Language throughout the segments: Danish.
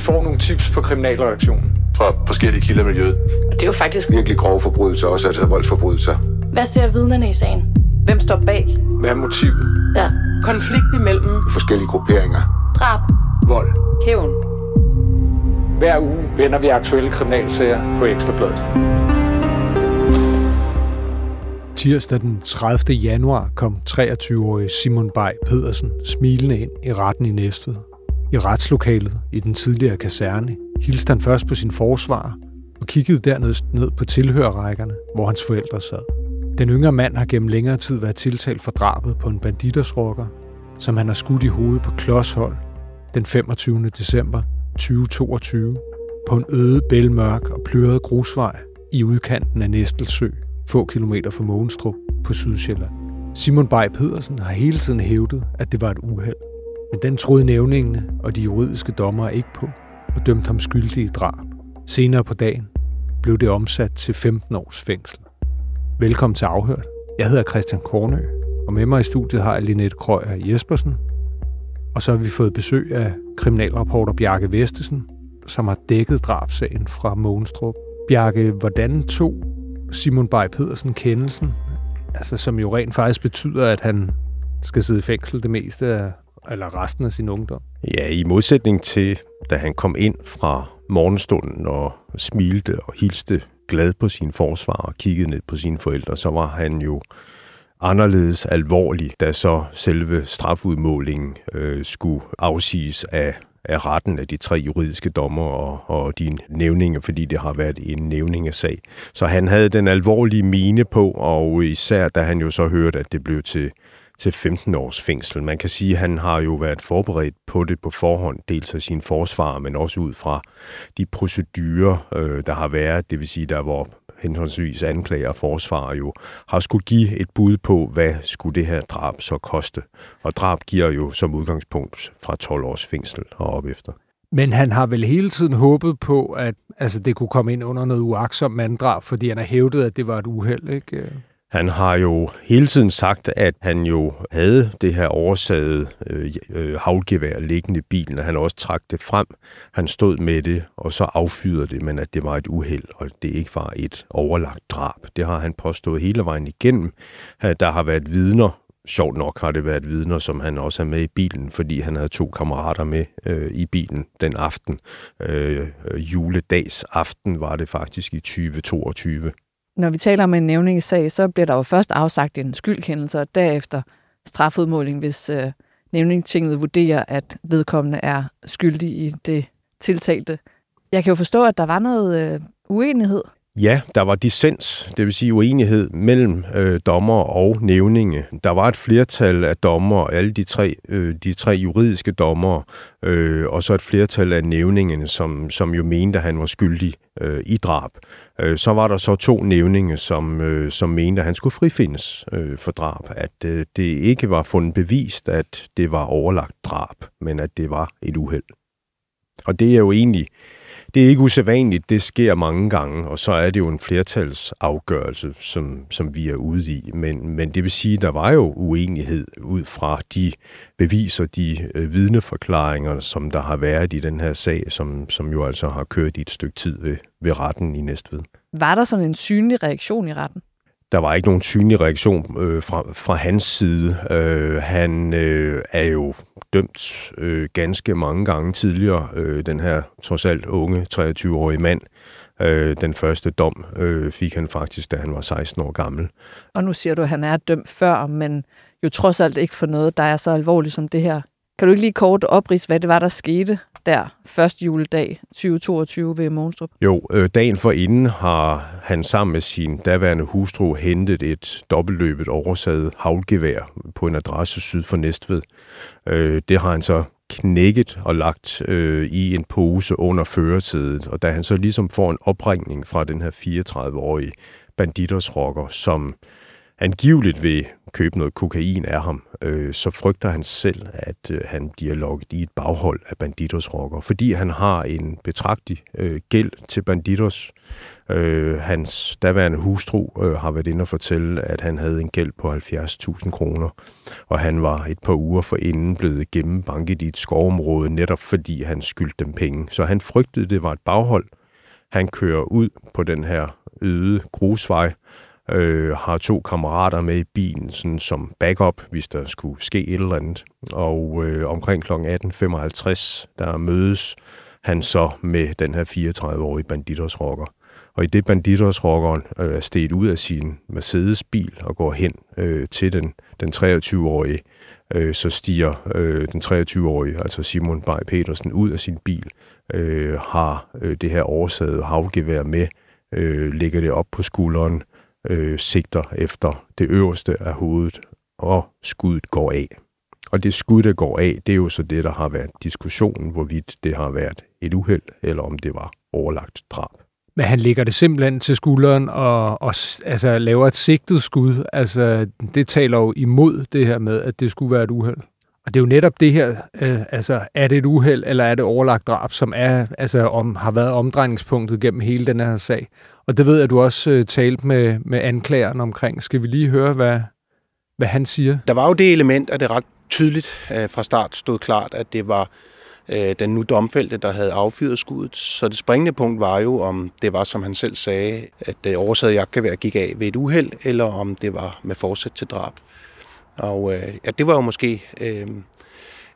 Vi får nogle tips på kriminalreaktionen. Fra forskellige kilder i miljøet. Og det er jo faktisk Virkelig grove forbrydelser, også altså voldsforbrydelser. Hvad ser vidnerne i sagen? Hvem står bag? Hvad er motivet? Ja. Konflikt imellem Forskellige grupperinger. Drab. Vold. Hævn. Hver uge vender vi aktuelle kriminalsager på Ekstrabladet. Tirsdag den 30. januar kom 23-årige Simon Bay Pedersen smilende ind i retten i Næstved. I retslokalet i den tidligere kaserne hilste han først på sin forsvar og kiggede dernæst ned på tilhørrækkerne, hvor hans forældre sad. Den yngre mand har gennem længere tid været tiltalt for drabet på en banditersrokker, som han har skudt i hovedet på Klodshold den 25. december 2022 på en øde, bælmørk og pløret grusvej i udkanten af Næstelsø, få kilometer fra Mogenstrup på Sydsjælland. Simon Bay Pedersen har hele tiden hævdet, at det var et uheld. Men den troede nævningene og de juridiske dommere ikke på, og dømte ham skyldig i drab. Senere på dagen blev det omsat til 15 års fængsel. Velkommen til Afhørt. Jeg hedder Christian Kornø, og med mig i studiet har jeg Linette Krøyer Jespersen. Og så har vi fået besøg af kriminalreporter Bjarke Vestesen, som har dækket drabsagen fra Mogenstrup. Bjarke, hvordan tog Simon Bay Pedersen kendelsen, altså som jo rent faktisk betyder, at han skal sidde i fængsel det meste af, eller resten af sin ungdom? Ja, i modsætning til, da han kom ind fra morgenstunden og smilte og hilste glad på sin forsvar og kiggede ned på sine forældre, så var han jo anderledes alvorlig, da så selve strafudmålingen øh, skulle afsiges af, af retten af de tre juridiske dommer og, og de nævninger, fordi det har været en nævningesag. Så han havde den alvorlige mine på, og især da han jo så hørte, at det blev til til 15 års fængsel. Man kan sige, at han har jo været forberedt på det på forhånd, dels af sin forsvar, men også ud fra de procedurer, øh, der har været, det vil sige, der hvor henholdsvis anklager og forsvar jo har skulle give et bud på, hvad skulle det her drab så koste. Og drab giver jo som udgangspunkt fra 12 års fængsel og op efter. Men han har vel hele tiden håbet på, at altså, det kunne komme ind under noget uaksomt manddrab, fordi han har hævdet, at det var et uheld, ikke? Han har jo hele tiden sagt, at han jo havde det her oversagede øh, øh, havlgevær liggende i bilen, og han også trak det frem. Han stod med det, og så affyrede det, men at det var et uheld, og det ikke var et overlagt drab. Det har han påstået hele vejen igennem. Der har været vidner, sjovt nok har det været vidner, som han også er med i bilen, fordi han havde to kammerater med øh, i bilen den aften. Øh, øh juledags aften var det faktisk i 2022. Når vi taler om en nævningesag, så bliver der jo først afsagt en skyldkendelse, og derefter strafudmåling, hvis øh, nævningetinget vurderer, at vedkommende er skyldig i det tiltalte. Jeg kan jo forstå, at der var noget øh, uenighed. Ja, der var dissens, det vil sige uenighed mellem øh, dommer og nævninge. Der var et flertal af dommer, alle de tre, øh, de tre juridiske dommer, øh, og så et flertal af nævningene, som, som jo mente, at han var skyldig øh, i drab. Øh, så var der så to nævninge, som, øh, som mente, at han skulle frifindes øh, for drab. At øh, det ikke var fundet bevist, at det var overlagt drab, men at det var et uheld. Og det er jo egentlig det er ikke usædvanligt, det sker mange gange, og så er det jo en flertalsafgørelse, som, som vi er ude i. Men, men det vil sige, at der var jo uenighed ud fra de beviser, de øh, vidneforklaringer, som der har været i den her sag, som, som jo altså har kørt i et stykke tid ved, ved retten i Næstved. Var der sådan en synlig reaktion i retten? Der var ikke nogen synlig reaktion øh, fra, fra hans side. Øh, han øh, er jo dømt øh, ganske mange gange tidligere, øh, den her trods alt unge 23-årige mand. Øh, den første dom øh, fik han faktisk, da han var 16 år gammel. Og nu siger du, at han er dømt før, men jo trods alt ikke for noget, der er så alvorligt som det her. Kan du ikke lige kort oprise, hvad det var, der skete der første juledag 2022 ved Monstrup? Jo, øh, dagen for inden har han sammen med sin daværende hustru hentet et dobbeltløbet oversaget havlgevær på en adresse syd for Næstved. Øh, det har han så knækket og lagt øh, i en pose under førersædet, og da han så ligesom får en opringning fra den her 34-årige banditersrocker, som angiveligt vil købe noget kokain af ham, øh, så frygter han selv, at øh, han bliver lukket i et baghold af Banditos rocker, fordi han har en betragtelig øh, gæld til Banditos. Øh, hans daværende hustru øh, har været inde og fortælle, at han havde en gæld på 70.000 kroner, og han var et par uger forinden blevet gennembanket i et skovområde, netop fordi han skyldte dem penge. Så han frygtede, det var et baghold. Han kører ud på den her øde grusvej, øh, har to kammerater med i bilen sådan som backup, hvis der skulle ske et eller andet. Og øh, omkring kl. 18.55, der mødes han så med den her 34-årige banditosrocker. Og i det banditosrockeren øh, er steget ud af sin Mercedes-bil og går hen øh, til den, den 23-årige, øh, så stiger øh, den 23-årige, altså Simon Bay Petersen, ud af sin bil, øh, har øh, det her oversaget havgevær med, øh, lægger det op på skulderen, øh, sigter efter det øverste af hovedet, og skuddet går af. Og det skud, der går af, det er jo så det, der har været diskussionen, hvorvidt det har været et uheld, eller om det var overlagt drab. Men han ligger det simpelthen til skulderen og, og altså, laver et sigtet skud. Altså, det taler jo imod det her med, at det skulle være et uheld. Og det er jo netop det her, øh, altså er det et uheld, eller er det overlagt drab, som er, altså, om, har været omdrejningspunktet gennem hele den her sag. Og det ved jeg, at du også øh, talte med, med anklageren omkring. Skal vi lige høre, hvad, hvad han siger? Der var jo det element, at det ret tydeligt øh, fra start stod klart, at det var øh, den nu domfældte, der havde affyret skuddet. Så det springende punkt var jo, om det var, som han selv sagde, at det oversaget jagtgevær gik af ved et uheld, eller om det var med forsæt til drab. Og øh, ja, det var jo måske øh,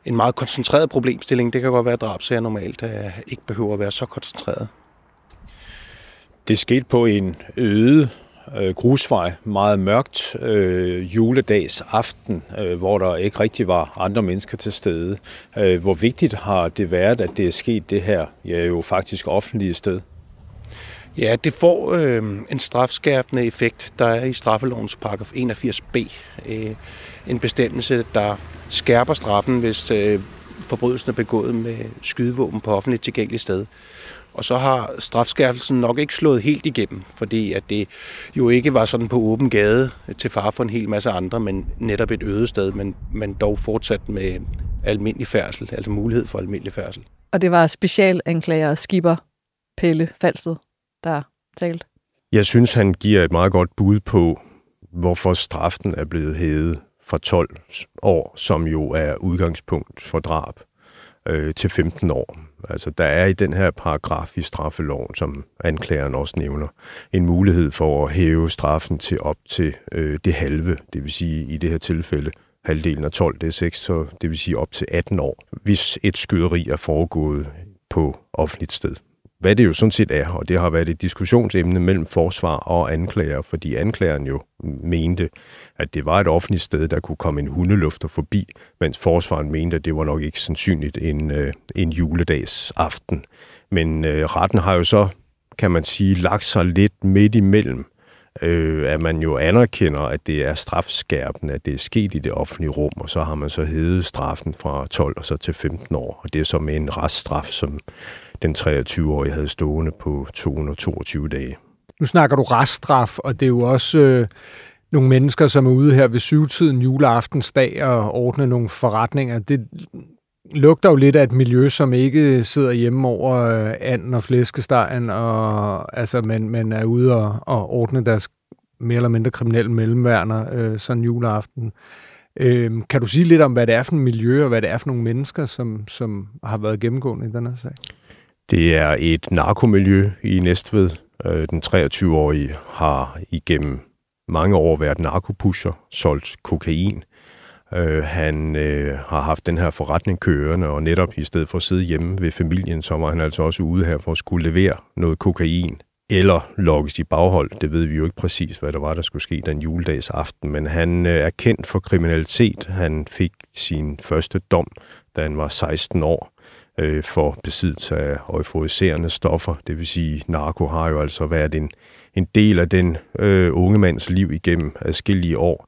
en meget koncentreret problemstilling. Det kan godt være, at drabsager normalt øh, ikke behøver at være så koncentreret. Det skete på en øde øh, grusvej, meget mørkt, øh, juledags aften, øh, hvor der ikke rigtig var andre mennesker til stede. Øh, hvor vigtigt har det været, at det er sket det her, ja jo faktisk offentlige sted? Ja, det får øh, en strafskærpende effekt, der er i straffelovens paragraf 81b. Øh, en bestemmelse, der skærper straffen, hvis øh, forbrydelsen er begået med skydevåben på offentligt tilgængeligt sted. Og så har strafskærpelsen nok ikke slået helt igennem, fordi at det jo ikke var sådan på åben gade til far for en hel masse andre, men netop et øde sted, men, men dog fortsat med almindelig færdsel, altså mulighed for almindelig færdsel. Og det var specialanklager Skipper Pelle Falsted, der talte. Jeg synes, han giver et meget godt bud på, hvorfor straffen er blevet hævet fra 12 år, som jo er udgangspunkt for drab, øh, til 15 år. Altså, der er i den her paragraf i straffeloven, som anklageren også nævner, en mulighed for at hæve straffen til op til øh, det halve, det vil sige i det her tilfælde halvdelen af 12, det er 6, så det vil sige op til 18 år, hvis et skyderi er foregået på offentligt sted hvad det jo sådan set er, og det har været et diskussionsemne mellem forsvar og anklager, fordi anklageren jo mente, at det var et offentligt sted, der kunne komme en hundelufter forbi, mens forsvaren mente, at det var nok ikke sandsynligt en, øh, en juledags aften. Men øh, retten har jo så, kan man sige, lagt sig lidt midt imellem, øh, at man jo anerkender, at det er strafskærpende, at det er sket i det offentlige rum, og så har man så hævet straffen fra 12 og så til 15 år, og det er så med en reststraf, som den 23-årige havde stående på 222 dage. Nu snakker du reststraf, og det er jo også øh, nogle mennesker, som er ude her ved syvtiden juleaftensdag og ordne nogle forretninger. Det lugter jo lidt af et miljø, som ikke sidder hjemme over øh, anden og flæskestegen, og altså, men, men er ude og, og ordne deres mere eller mindre kriminelle mellemværner øh, sådan juleaften. Øh, kan du sige lidt om, hvad det er for et miljø, og hvad det er for nogle mennesker, som, som har været gennemgående i den her sag? Det er et narkomiljø i Næstved. Øh, den 23-årige har igennem mange år været narkopusher, solgt kokain. Øh, han øh, har haft den her forretning kørende, og netop i stedet for at sidde hjemme ved familien, så var han altså også ude her for at skulle levere noget kokain eller lokkes i baghold. Det ved vi jo ikke præcis, hvad der var, der skulle ske den juledags aften, men han er kendt for kriminalitet. Han fik sin første dom, da han var 16 år øh, for besiddelse af euforiserende stoffer. Det vil sige, narko har jo altså været en, en del af den øh, unge mands liv igennem adskillige år.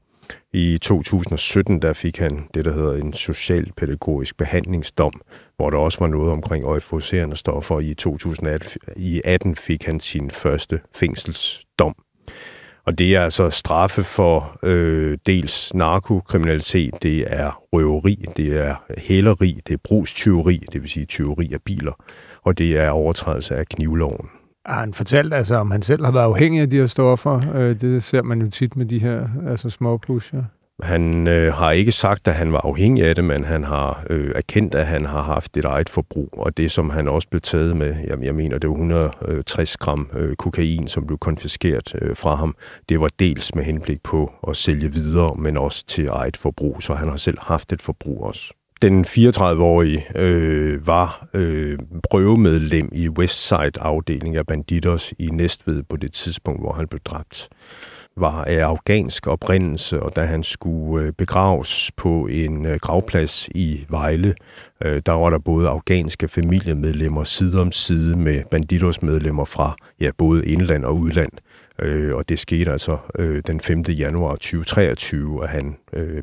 I 2017 der fik han det, der hedder en socialpædagogisk behandlingsdom, hvor der også var noget omkring euforiserende stoffer. I 2018 fik han sin første fængselsdom. Og det er altså straffe for øh, dels narkokriminalitet, det er røveri, det er hæleri, det er brugstyveri, det vil sige tyveri af biler, og det er overtrædelse af knivloven. Har han fortalt, altså, om han selv har været afhængig af de her stoffer? Øh, det ser man jo tit med de her altså, småplusher. Han øh, har ikke sagt, at han var afhængig af det, men han har øh, erkendt, at han har haft et eget forbrug, og det, som han også blev taget med, jeg, jeg mener, det var 160 gram øh, kokain, som blev konfiskeret øh, fra ham, det var dels med henblik på at sælge videre, men også til eget forbrug, så han har selv haft et forbrug også. Den 34-årige øh, var øh, prøvemedlem i Westside-afdelingen af Banditos i Næstved på det tidspunkt, hvor han blev dræbt var af afghansk oprindelse, og da han skulle øh, begraves på en øh, gravplads i Vejle, øh, der var der både afghanske familiemedlemmer side om side med banditos medlemmer fra ja, både indland og udland. Og det skete altså den 5. januar 2023, at han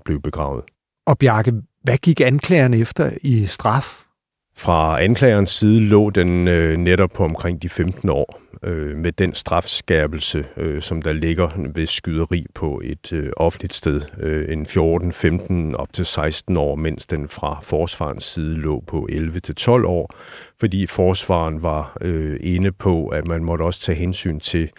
blev begravet. Og Bjarke, hvad gik anklagerne efter i straf? Fra anklagerens side lå den øh, netop på omkring de 15 år, øh, med den strafskærpelse, øh, som der ligger ved skyderi på et øh, offentligt sted. Øh, en 14, 15 op til 16 år, mens den fra forsvarens side lå på 11 til 12 år, fordi forsvaren var øh, inde på, at man måtte også tage hensyn til,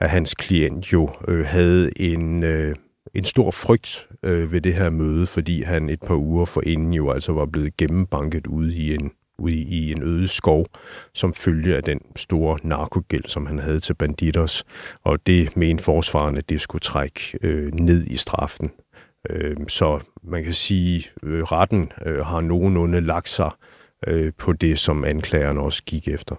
at hans klient jo øh, havde en... Øh, en stor frygt øh, ved det her møde, fordi han et par uger forinden jo altså var blevet gennembanket ude i en ude i en øde skov, som følge af den store narkogæld, som han havde til banditos. Og det mente forsvarerne, at det skulle trække øh, ned i straffen. Øh, så man kan sige, at øh, retten øh, har nogenlunde lagt sig øh, på det, som anklageren også gik efter.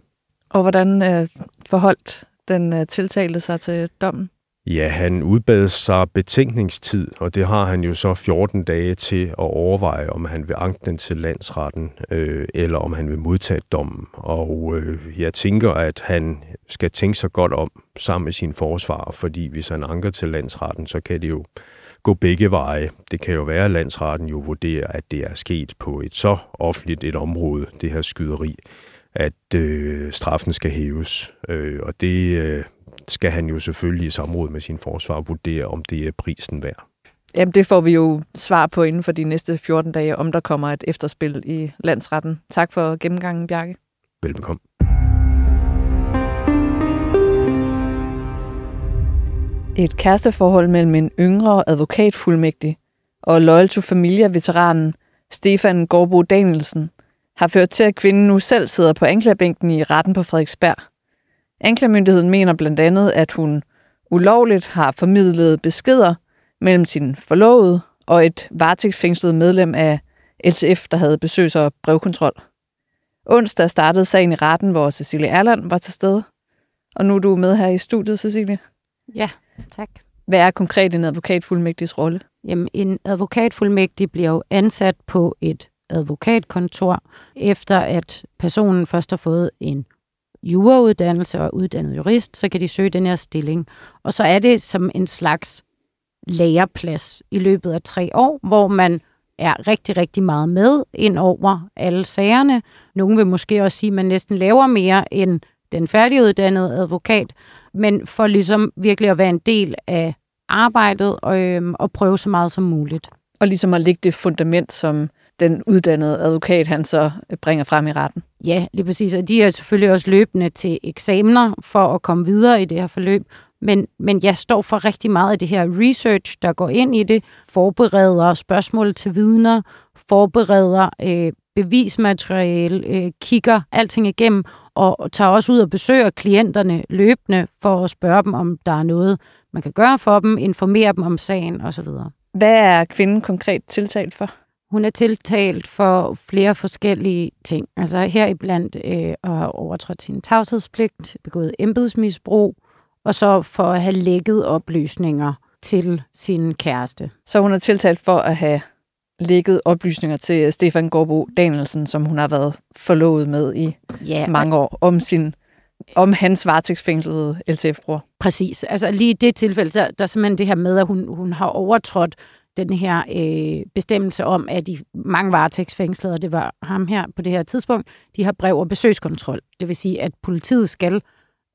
Og hvordan øh, forholdt den øh, tiltalte sig til dommen? Ja, han udbad sig betænkningstid, og det har han jo så 14 dage til at overveje, om han vil anke den til landsretten, øh, eller om han vil modtage dommen. Og øh, jeg tænker, at han skal tænke sig godt om sammen med sin forsvar, fordi hvis han anker til landsretten, så kan det jo gå begge veje. Det kan jo være, at landsretten jo vurderer, at det er sket på et så offentligt et område, det her skyderi, at øh, straffen skal hæves. Øh, og det... Øh, skal han jo selvfølgelig i samråd med sin forsvar vurdere, om det er prisen værd. Jamen, det får vi jo svar på inden for de næste 14 dage, om der kommer et efterspil i landsretten. Tak for gennemgangen, Bjarke. Velbekomme. Et kæresteforhold mellem en yngre advokatfuldmægtig og Loyal to Familia-veteranen Stefan Gårdbo Danielsen har ført til, at kvinden nu selv sidder på anklagebænken i retten på Frederiksberg. Anklagemyndigheden mener blandt andet, at hun ulovligt har formidlet beskeder mellem sin forlovede og et varetægtsfængslet medlem af LTF, der havde besøgs- og brevkontrol. Onsdag startede sagen i retten, hvor Cecilie Erland var til stede. Og nu er du med her i studiet, Cecilie. Ja, tak. Hvad er konkret en advokatfuldmægtigs rolle? Jamen, en advokatfuldmægtig bliver jo ansat på et advokatkontor, efter at personen først har fået en jurauddannelse og uddannet jurist, så kan de søge den her stilling. Og så er det som en slags læreplads i løbet af tre år, hvor man er rigtig, rigtig meget med ind over alle sagerne. Nogle vil måske også sige, at man næsten laver mere end den færdiguddannede advokat, men for ligesom virkelig at være en del af arbejdet og, øhm, og prøve så meget som muligt. Og ligesom at lægge det fundament, som den uddannede advokat, han så bringer frem i retten. Ja, lige præcis. Og de er selvfølgelig også løbende til eksamener for at komme videre i det her forløb. Men, men jeg står for rigtig meget af det her research, der går ind i det, forbereder spørgsmål til vidner, forbereder øh, bevismateriale, øh, kigger alting igennem, og tager også ud og besøger klienterne løbende for at spørge dem, om der er noget, man kan gøre for dem, informere dem om sagen osv. Hvad er kvinden konkret tiltalt for? Hun er tiltalt for flere forskellige ting. Altså heriblandt øh, at have overtrådt sin tavshedspligt, begået embedsmisbrug, og så for at have lækket oplysninger til sin kæreste. Så hun er tiltalt for at have lækket oplysninger til Stefan Gårdbo Danielsen, som hun har været forlovet med i ja, mange år, om sin om hans varetægtsfængslede LTF-bror. Præcis. Altså lige i det tilfælde, der, der er simpelthen det her med, at hun, hun har overtrådt den her øh, bestemmelse om, at de mange varetægtsfængslede, og det var ham her på det her tidspunkt, de har brev og besøgskontrol. Det vil sige, at politiet skal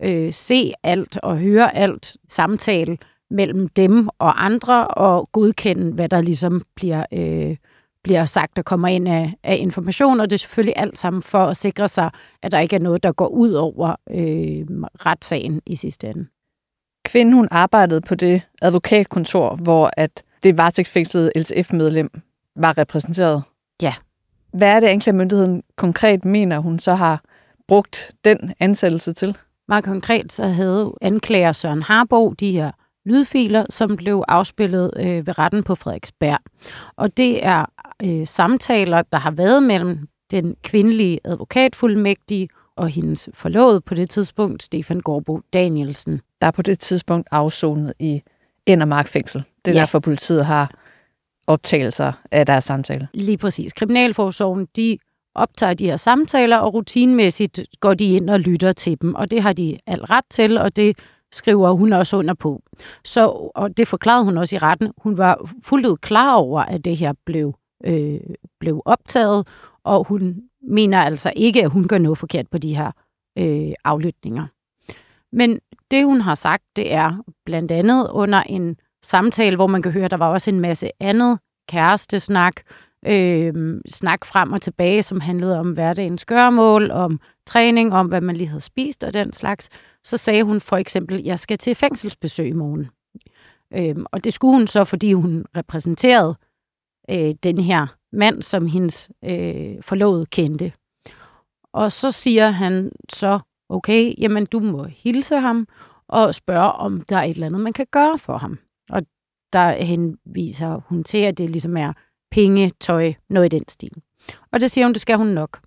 øh, se alt og høre alt, samtale mellem dem og andre, og godkende, hvad der ligesom bliver, øh, bliver sagt, og kommer ind af, af information, og det er selvfølgelig alt sammen for at sikre sig, at der ikke er noget, der går ud over øh, retssagen i sidste ende. Kvinden, hun arbejdede på det advokatkontor, hvor at det varetægtsfængslede LTF-medlem var repræsenteret. Ja. Hvad er det, anklagemyndigheden konkret mener, hun så har brugt den ansættelse til? Meget konkret så havde anklager Søren Harbo de her lydfiler, som blev afspillet øh, ved retten på Frederiksberg. Og det er øh, samtaler, der har været mellem den kvindelige advokatfuldmægtige og hendes forlovede på det tidspunkt, Stefan Gorbo Danielsen. Der er på det tidspunkt afsonet i Endermark fængsel. Det er Ja. derfor, politiet har optagelser af deres samtale. Lige præcis. Kriminalforsorgen, de optager de her samtaler, og rutinmæssigt går de ind og lytter til dem, og det har de al ret til, og det skriver hun også under på. Så, og det forklarede hun også i retten. Hun var fuldt ud klar over, at det her blev, øh, blev optaget, og hun mener altså ikke, at hun gør noget forkert på de her øh, aflytninger. Men det, hun har sagt, det er blandt andet under en samtale, hvor man kan høre, at der var også en masse andet kærestesnak, øh, snak frem og tilbage, som handlede om hverdagens gørmål, om træning, om hvad man lige havde spist og den slags. Så sagde hun for eksempel, jeg skal til fængselsbesøg i morgen. Øh, og det skulle hun så, fordi hun repræsenterede øh, den her mand, som hendes øh, forlovede kendte. Og så siger han så, okay, jamen du må hilse ham og spørge, om der er et eller andet, man kan gøre for ham. Og der henviser hun til, at det ligesom er penge, tøj, noget i den stil. Og det siger hun, det skal hun nok.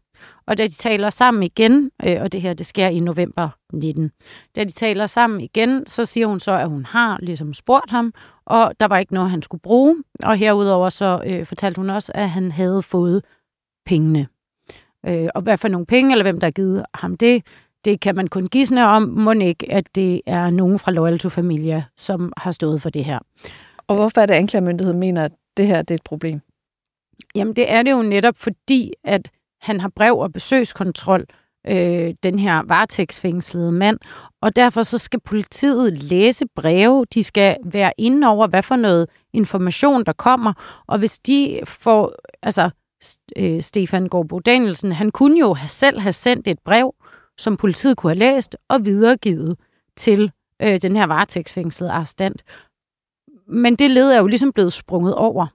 Og da de taler sammen igen, øh, og det her det sker i november 19, da de taler sammen igen, så siger hun så, at hun har ligesom spurgt ham, og der var ikke noget, han skulle bruge. Og herudover så øh, fortalte hun også, at han havde fået pengene. Øh, og hvad for nogle penge, eller hvem der har givet ham det, det kan man kun gisne om. Må ikke, at det er nogen fra Loyal to Familia, som har stået for det her. Og hvorfor er det, at anklagemyndigheden mener, at det her det er et problem? Jamen, det er det jo netop fordi, at han har brev og besøgskontrol, øh, den her varetægtsfængslede mand, og derfor så skal politiet læse breve, de skal være inde over, hvad for noget information, der kommer, og hvis de får, altså, øh, Stefan Gårdbo Danielsen, han kunne jo have selv have sendt et brev, som politiet kunne have læst og videregivet til øh, den her varetægtsfængslede arrestant. Men det led er jo ligesom blevet sprunget over.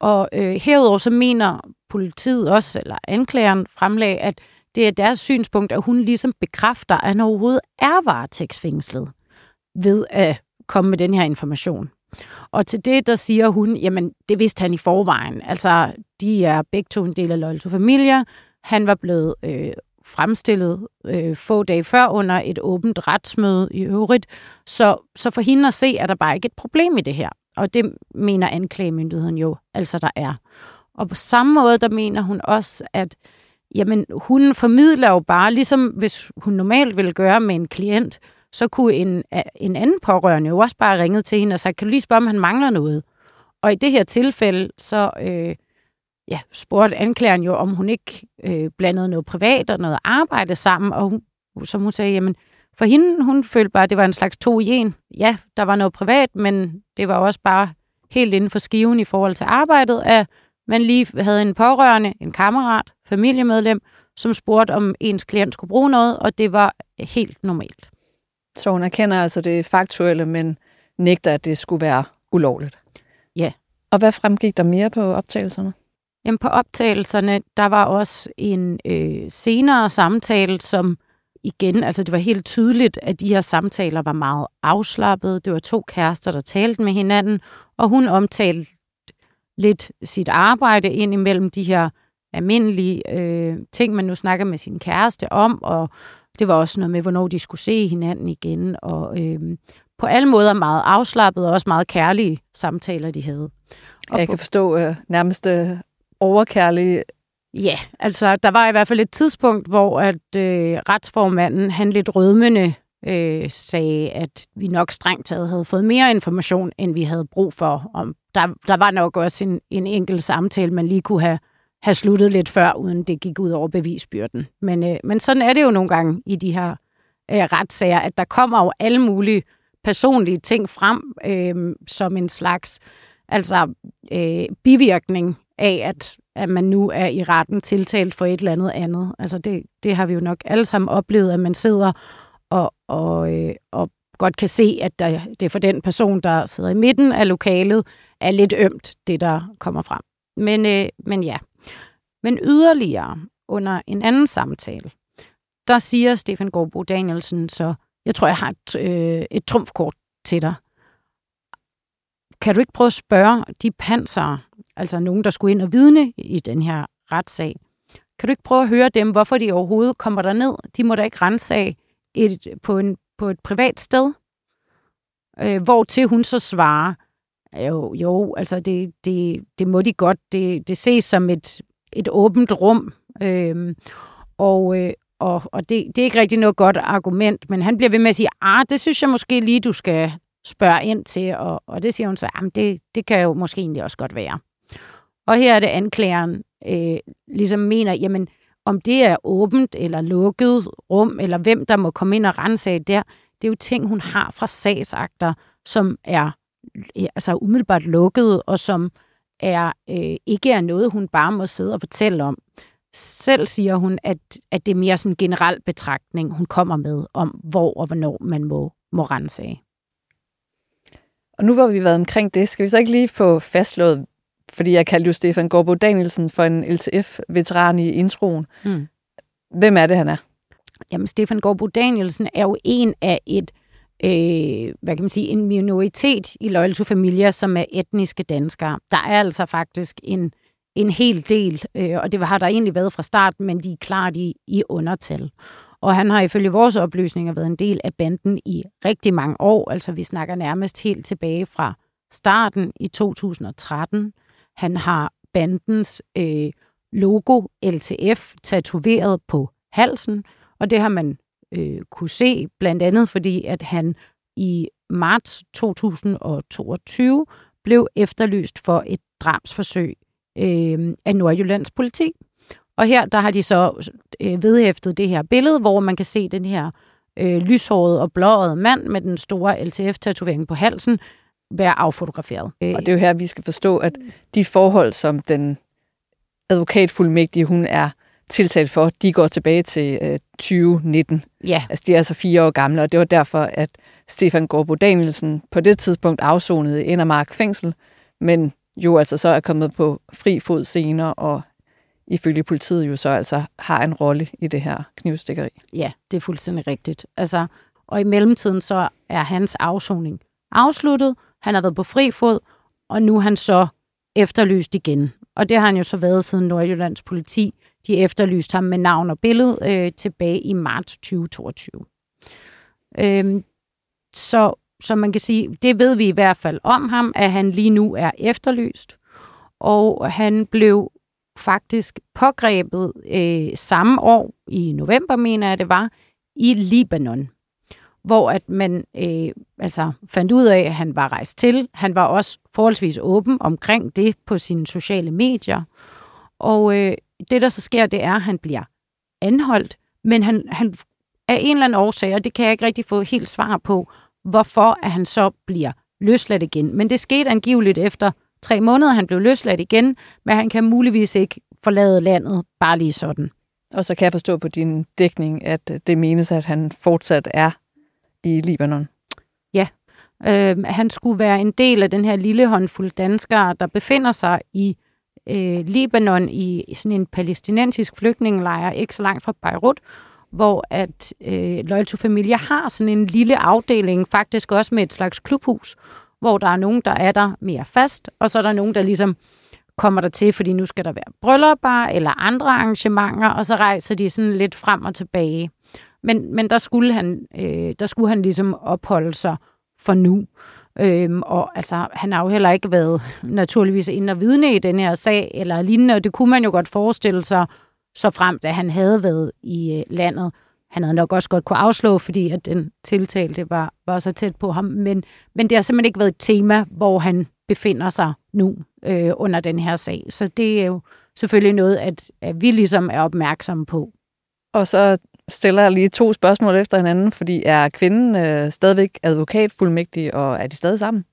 Og øh, herudover så mener politiet også, eller anklageren fremlag, at det er deres synspunkt, at hun ligesom bekræfter, at han overhovedet er varetægtsfængslet ved at komme med den her information. Og til det, der siger hun, jamen det vidste han i forvejen. Altså, de er begge to en del af Loyal to Familia. Han var blevet øh, fremstillet øh, få dage før under et åbent retsmøde i øvrigt. Så, så for hende at se, er der bare ikke et problem i det her. Og det mener anklagemyndigheden jo, altså der er. Og på samme måde, der mener hun også, at jamen, hun formidler jo bare, ligesom hvis hun normalt ville gøre med en klient, så kunne en, en anden pårørende jo også bare ringe til hende og sige, kan du lige spørge, om han mangler noget? Og i det her tilfælde, så øh, ja, spurgte anklageren jo, om hun ikke øh, blandede noget privat og noget arbejde sammen, og hun, som hun sagde, jamen, for hende, hun følte bare, at det var en slags to i en. Ja, der var noget privat, men det var også bare helt inden for skiven i forhold til arbejdet, at man lige havde en pårørende, en kammerat, familiemedlem, som spurgte, om ens klient skulle bruge noget, og det var helt normalt. Så hun erkender altså det faktuelle, men nægter, at det skulle være ulovligt. Ja. Og hvad fremgik der mere på optagelserne? Jamen på optagelserne, der var også en øh, senere samtale, som igen, altså det var helt tydeligt, at de her samtaler var meget afslappede. Det var to kærester, der talte med hinanden, og hun omtalte lidt sit arbejde ind imellem de her almindelige øh, ting, man nu snakker med sin kæreste om, og det var også noget med, hvornår de skulle se hinanden igen, og øh, på alle måder meget afslappede og også meget kærlige samtaler, de havde. Og Jeg på, kan forstå øh, nærmest øh, overkærlige Ja, altså der var i hvert fald et tidspunkt, hvor at øh, retsformanden, han lidt rødmende øh, sagde, at vi nok strengt taget havde fået mere information, end vi havde brug for. Om der, der var nok også en, en enkelt samtale, man lige kunne have, have sluttet lidt før, uden det gik ud over bevisbyrden. Men, øh, men sådan er det jo nogle gange i de her øh, retssager, at der kommer jo alle mulige personlige ting frem øh, som en slags altså øh, bivirkning af, at, at man nu er i retten tiltalt for et eller andet andet. Altså det, det har vi jo nok alle sammen oplevet, at man sidder og, og, øh, og godt kan se, at der, det for den person, der sidder i midten af lokalet, er lidt ømt, det der kommer frem. Men, øh, men ja. Men yderligere under en anden samtale, der siger Stefan Gårdbo Danielsen så, jeg tror, jeg har et, øh, et trumfkort til dig. Kan du ikke prøve at spørge de panser, altså nogen, der skulle ind og vidne i den her retssag, kan du ikke prøve at høre dem, hvorfor de overhovedet kommer der ned? De må da ikke rense af et, på, en, på et privat sted. Øh, hvor til hun så svarer, jo, jo altså det, det, det må de godt. Det, det ses som et, et åbent rum. Øh, og, øh, og, og det, det er ikke rigtig noget godt argument, men han bliver ved med at sige, ah, det synes jeg måske lige, du skal spørger ind til, og, og det siger hun så, at det, det kan jo måske egentlig også godt være. Og her er det anklageren, øh, ligesom mener, jamen om det er åbent eller lukket rum, eller hvem der må komme ind og rense af der, det er jo ting, hun har fra sagsakter, som er altså umiddelbart lukket, og som er øh, ikke er noget, hun bare må sidde og fortælle om. Selv siger hun, at, at det er mere sådan en generel betragtning, hun kommer med om, hvor og hvornår man må, må rense af. Og nu hvor vi været omkring det, skal vi så ikke lige få fastslået, fordi jeg kaldte jo Stefan Gårdbo Danielsen for en LTF-veteran i introen. Mm. Hvem er det, han er? Jamen, Stefan Gårdbo Danielsen er jo en af et, øh, hvad kan man sige, en minoritet i Loyal to Familia, som er etniske danskere. Der er altså faktisk en, en hel del, øh, og det har der egentlig været fra starten, men de er klart i, i undertal. Og han har ifølge vores oplysninger været en del af banden i rigtig mange år, altså vi snakker nærmest helt tilbage fra starten i 2013. Han har bandens øh, logo LTF tatoveret på halsen, og det har man øh, kunne se, blandt andet fordi, at han i marts 2022 blev efterlyst for et drabsforsøg øh, af Nordjyllands politi. Og her der har de så øh, vedhæftet det her billede, hvor man kan se den her øh, lyshårede og blåede mand med den store LTF-tatovering på halsen være affotograferet. Og det er jo her, vi skal forstå, at de forhold, som den advokatfuldmægtige, hun er tiltalt for, de går tilbage til øh, 2019. Ja. Altså, de er altså fire år gamle, og det var derfor, at Stefan Gårdbo Danielsen på det tidspunkt afsonede i Indermark fængsel, men jo altså så er kommet på fri fod senere, og ifølge politiet jo så altså har en rolle i det her knivstikkeri. Ja, det er fuldstændig rigtigt. Altså, og i mellemtiden så er hans afsoning afsluttet, han har været på fri fod, og nu er han så efterlyst igen. Og det har han jo så været siden Nordjyllands politi. De efterlyste ham med navn og billede øh, tilbage i marts 2022. Øhm, så, så man kan sige, det ved vi i hvert fald om ham, at han lige nu er efterlyst. Og han blev faktisk pågrebet øh, samme år, i november mener jeg det var, i Libanon hvor at man øh, altså fandt ud af, at han var rejst til. Han var også forholdsvis åben omkring det på sine sociale medier. Og øh, det, der så sker, det er, at han bliver anholdt, men han, han af en eller anden årsag, og det kan jeg ikke rigtig få helt svar på, hvorfor at han så bliver løsladt igen. Men det skete angiveligt efter tre måneder, han blev løsladt igen, men han kan muligvis ikke forlade landet bare lige sådan. Og så kan jeg forstå på din dækning, at det menes, at han fortsat er i Libanon. Ja, øh, han skulle være en del af den her lille håndfuld danskere, der befinder sig i øh, Libanon i sådan en palæstinensisk flygtningelejr, ikke så langt fra Beirut, hvor at øh, Loyal to Familia har sådan en lille afdeling, faktisk også med et slags klubhus, hvor der er nogen, der er der mere fast, og så er der nogen, der ligesom kommer der til, fordi nu skal der være bryllupper eller andre arrangementer, og så rejser de sådan lidt frem og tilbage. Men, men der, skulle han, øh, der skulle han ligesom opholde sig for nu. Øhm, og altså, han har jo heller ikke været naturligvis ind og vidne i den her sag, eller lignende, og det kunne man jo godt forestille sig, så frem da han havde været i øh, landet. Han havde nok også godt kunne afslå, fordi at den tiltalte var, var så tæt på ham, men, men det har simpelthen ikke været et tema, hvor han befinder sig nu øh, under den her sag. Så det er jo selvfølgelig noget, at, at vi ligesom er opmærksomme på. Og så stiller jeg lige to spørgsmål efter hinanden, fordi er kvinden øh, stadigvæk advokatfuldmægtig, og er de stadig sammen?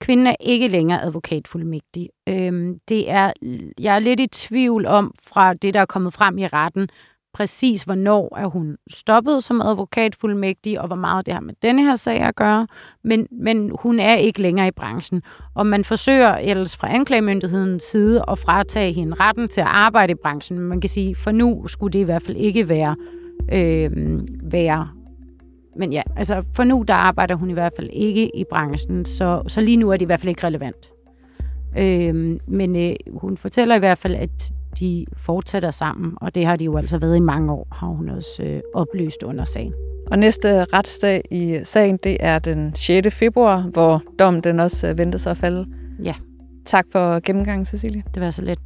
Kvinden er ikke længere advokatfuldmægtig. Øhm, det er, jeg er lidt i tvivl om, fra det, der er kommet frem i retten, præcis hvornår er hun stoppet som advokatfuldmægtig, og hvor meget det har med denne her sag at gøre. Men, men hun er ikke længere i branchen. Og man forsøger ellers fra anklagemyndighedens side at fratage hende retten til at arbejde i branchen. Man kan sige, for nu skulle det i hvert fald ikke være, øh, være men ja, altså for nu der arbejder hun i hvert fald ikke i branchen, så, så lige nu er det i hvert fald ikke relevant. Øh, men øh, hun fortæller i hvert fald, at de fortsætter sammen, og det har de jo altså været i mange år, har hun også øh, oplyst under sagen. Og næste retsdag i sagen, det er den 6. februar, hvor dommen den også øh, venter sig at falde. Ja. Tak for gennemgangen, Cecilie. Det var så lidt.